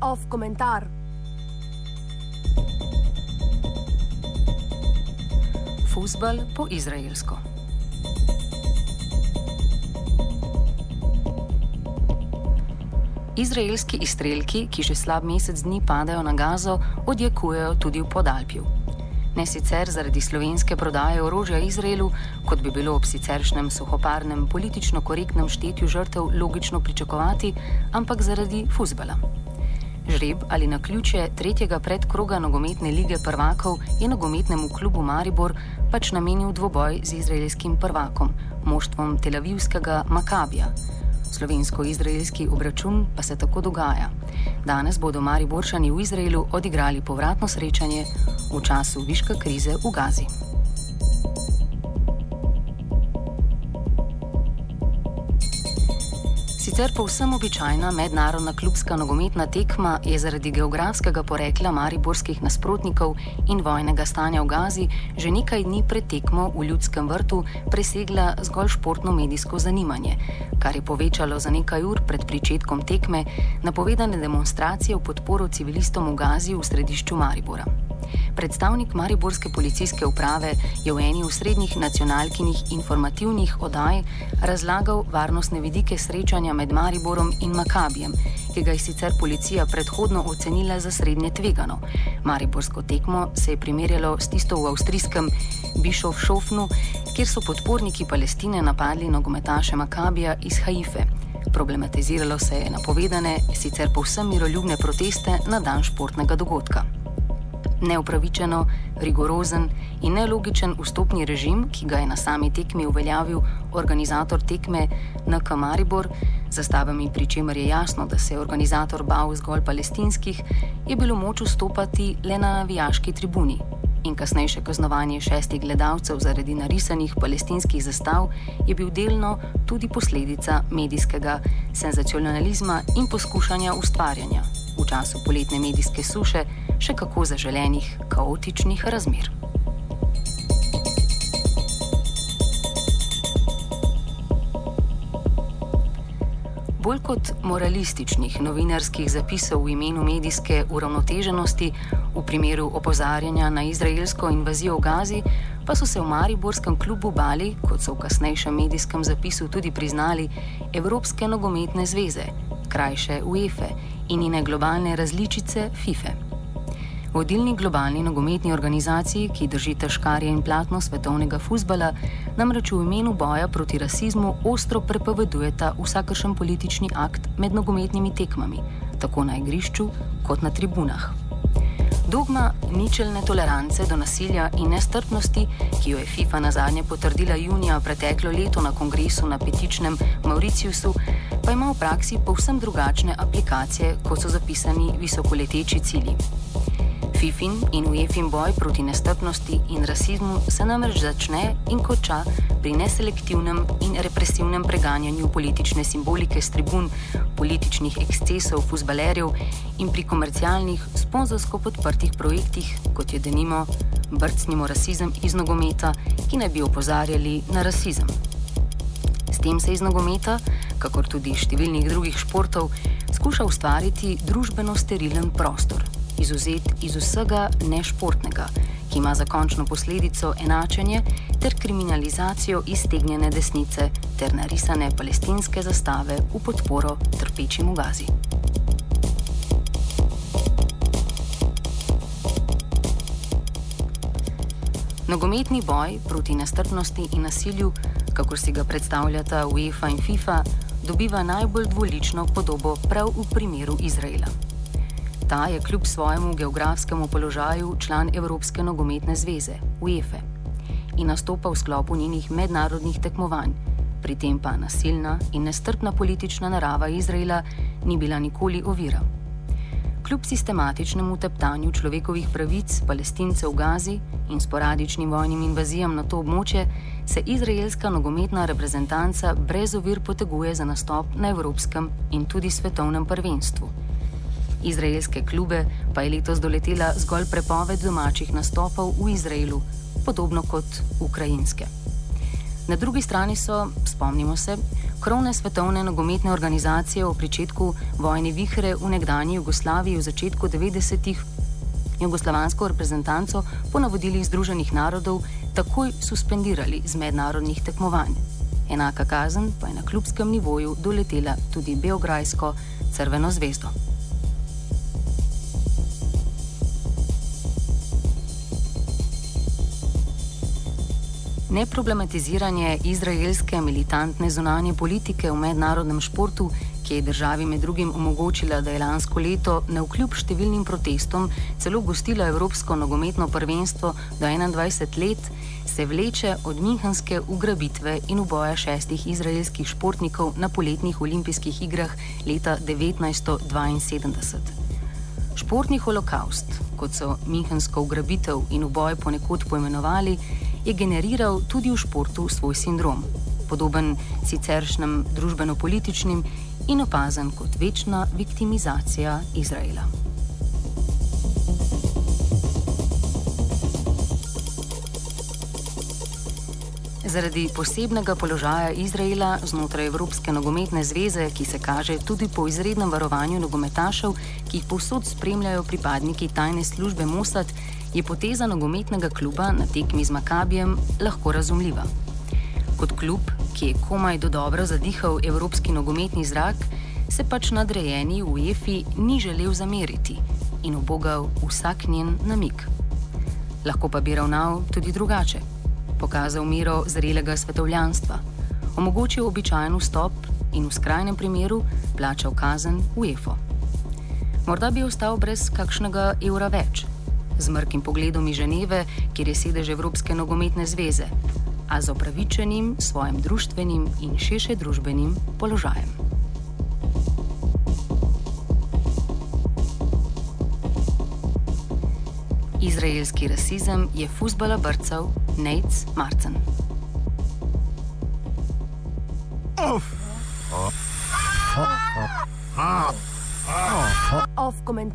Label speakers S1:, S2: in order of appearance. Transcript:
S1: Off komentar.
S2: Fusbal po izraelsko. Izraelski izstrelki, ki že slab mesec dni padajo na gazo, odjekujejo tudi v Podalpju. Ne sicer zaradi slovenske prodaje orožja Izraelu, kot bi bilo ob siceršnjem suhoparnem politično korektnem štetju žrtev logično pričakovati, ampak zaradi fusbala. Žreb ali na ključe tretjega predkroga nogometne lige prvakov je nogometnemu klubu Maribor pač namenil dvoboj z izraelskim prvakom, moštvom telavivskega Makabija. Slovensko-izraelski obračun pa se tako dogaja. Danes bodo Mari Boršani v Izraelu odigrali povratno srečanje v času viške krize v Gazi. Sicer povsem običajna mednarodna klubska nogometna tekma je zaradi geografskega porekla mariborskih nasprotnikov in vojnega stanja v Gazi že nekaj dni pred tekmo v ljudskem vrtu presegla zgolj športno medijsko zanimanje, kar je povečalo za nekaj ur pred pričetkom tekme napovedane demonstracije v podporo civilistom v Gazi v središču Maribora. Predstavnik Mariborske policijske uprave je v eni od srednjih nacionalkinih informativnih oddaj razlagal varnostne vidike srečanja med Mariborom in Makabijem, ki ga je sicer policija predhodno ocenila za srednje tvegano. Mariborsko tekmo se je primerjalo s tisto v avstrijskem Bišov-Šofnu, kjer so podporniki Palestine napadli nogometaše Makabija iz Haife. Problematiziralo se je napovedane, sicer povsem miroljubne proteste na dan športnega dogodka neupravičeno, rigorozen in nelogičen vstopni režim, ki ga je na sami tekmi uveljavil organizator tekme NK Maribor, zastavami pri čemer je jasno, da se je organizator bal zgolj palestinskih, je bilo moč vstopati le na navijaški tribuni. In kasnejše kaznovanje šestih gledalcev zaradi narisanih palestinskih zastav je bil delno tudi posledica medijskega senzacionalizma in poskušanja ustvarjanja času poletne medijske suše še kako zaželenih, kaotičnih razmer. Bolj kot moralističnih novinarskih zapisov v imenu medijske uravnoteženosti v primeru opozarjanja na izraelsko invazijo v Gazi, pa so se v Mariborskem klubu bali, kot so v kasnejšem medijskem zapisu tudi priznali, Evropske nogometne zveze, krajše UEFA in njene globalne različice FIFA vodilni globalni nogometni organizaciji, ki držite škarje in platno svetovnega futbola, namreč v imenu boja proti rasizmu ostro prepovedujeta vsakršen politični akt med nogometnimi tekmami, tako na igrišču kot na tribunah. Dogma ničelne tolerance do nasilja in nestrpnosti, ki jo je FIFA na zadnje potrdila junija preteklo leto na kongresu na petičnem Mauriciusu, pa ima v praksi povsem drugačne aplikacije, kot so zapisani visokoleteči cilji. FIFIN in UEFIN boj proti nestrpnosti in rasizmu se namreč začne in konča pri neselektivnem in represivnem preganjanju politične simbolike s tribun, političnih ekscesov fuzbalerjev in pri komercialnih, sponzorsko podprtih projektih, kot je denimo Brcnimo rasizem iz nogometa, ki naj bi opozarjali na rasizem. S tem se iz nogometa, kakor tudi številnih drugih športov, skuša ustvariti družbeno sterilen prostor izuzet iz vsega nešportnega, ki ima za končno posledico enačenje ter kriminalizacijo iztegnjene desnice ter narisane palestinske zastave v podporo trpečim v Gazi. Nogometni boj proti nestrpnosti in nasilju, kako si ga predstavljata UEFA in FIFA, dobiva najbolj dvolično podobo prav v primeru Izraela. Ta je kljub svojemu geografskemu položaju član Evropske nogometne zveze, UEFA, in nastopa v sklopu njenih mednarodnih tekmovanj, pri tem pa nasilna in nestrpna politična narava Izraela ni bila nikoli ovira. Kljub sistematičnemu teptanju človekovih pravic palestincev v Gazi in sporadičnim vojnim invazijam na to območje, se izraelska nogometna reprezentanca brez ovir poteguje za nastop na evropskem in tudi svetovnem prvenstvu. Izraelske klube pa je letos doletela zgolj prepoved domačih nastopov v Izraelu, podobno kot ukrajinske. Na drugi strani so, spomnimo se, krovne svetovne nogometne organizacije v začetku vojne vihre v nekdanji Jugoslaviji v začetku 90-ih jugoslovansko reprezentanco po navodilih Združenih narodov takoj suspendirali z mednarodnih tekmovanj. Enaka kazen pa je na klubskem nivoju doletela tudi Beograjsko Crveno zvezdo. Neproblematiziranje izraelske militantne zunanje politike v mednarodnem športu, ki je državi med drugim omogočila, da je lansko leto na vkljub številnim protestom celo gostila Evropsko nogometno prvenstvo do 21 let, se vleče od minhanske ugrabitve in uboja šestih izraelskih športnikov na poletnih olimpijskih igrah leta 1972. Športni holokaust, kot so minhansko ugrabitev in uboj ponekod poimenovali, je generiral tudi v športu svoj sindrom, podoben siceršnjem družbeno-političnim in opazen kot večna viktimizacija Izraela. Zaradi posebnega položaja Izraela znotraj Evropske nogometne zveze, ki se kaže tudi po izrednem varovanju nogometašev, ki jih povsod spremljajo pripadniki tajne službe Mossad, je poteza nogometnega kluba na tekmi z Makabijem lahko razumljiva. Kot klub, ki je komaj do dobro zadihal evropski nogometni zrak, se pač nadrejeni v UEFI ni želel zameriti in obogal vsak njen namik. Lahko pa bi ravnal tudi drugače. Pokazal miro zrelega svetovljanstva, omogočil običajen vstop in v skrajnem primeru plačal kazen UEFO. Morda bi ostal brez kakšnega evra več z mrkim pogledom iz Ženeve, kjer je sedež Evropske nogometne zveze, a z opravičenim svojim družbenim in širše družbenim položajem. Izraelski rasizem je fusbala brcal Nate Marcen. Off. Off. Off. Off. Off. Off.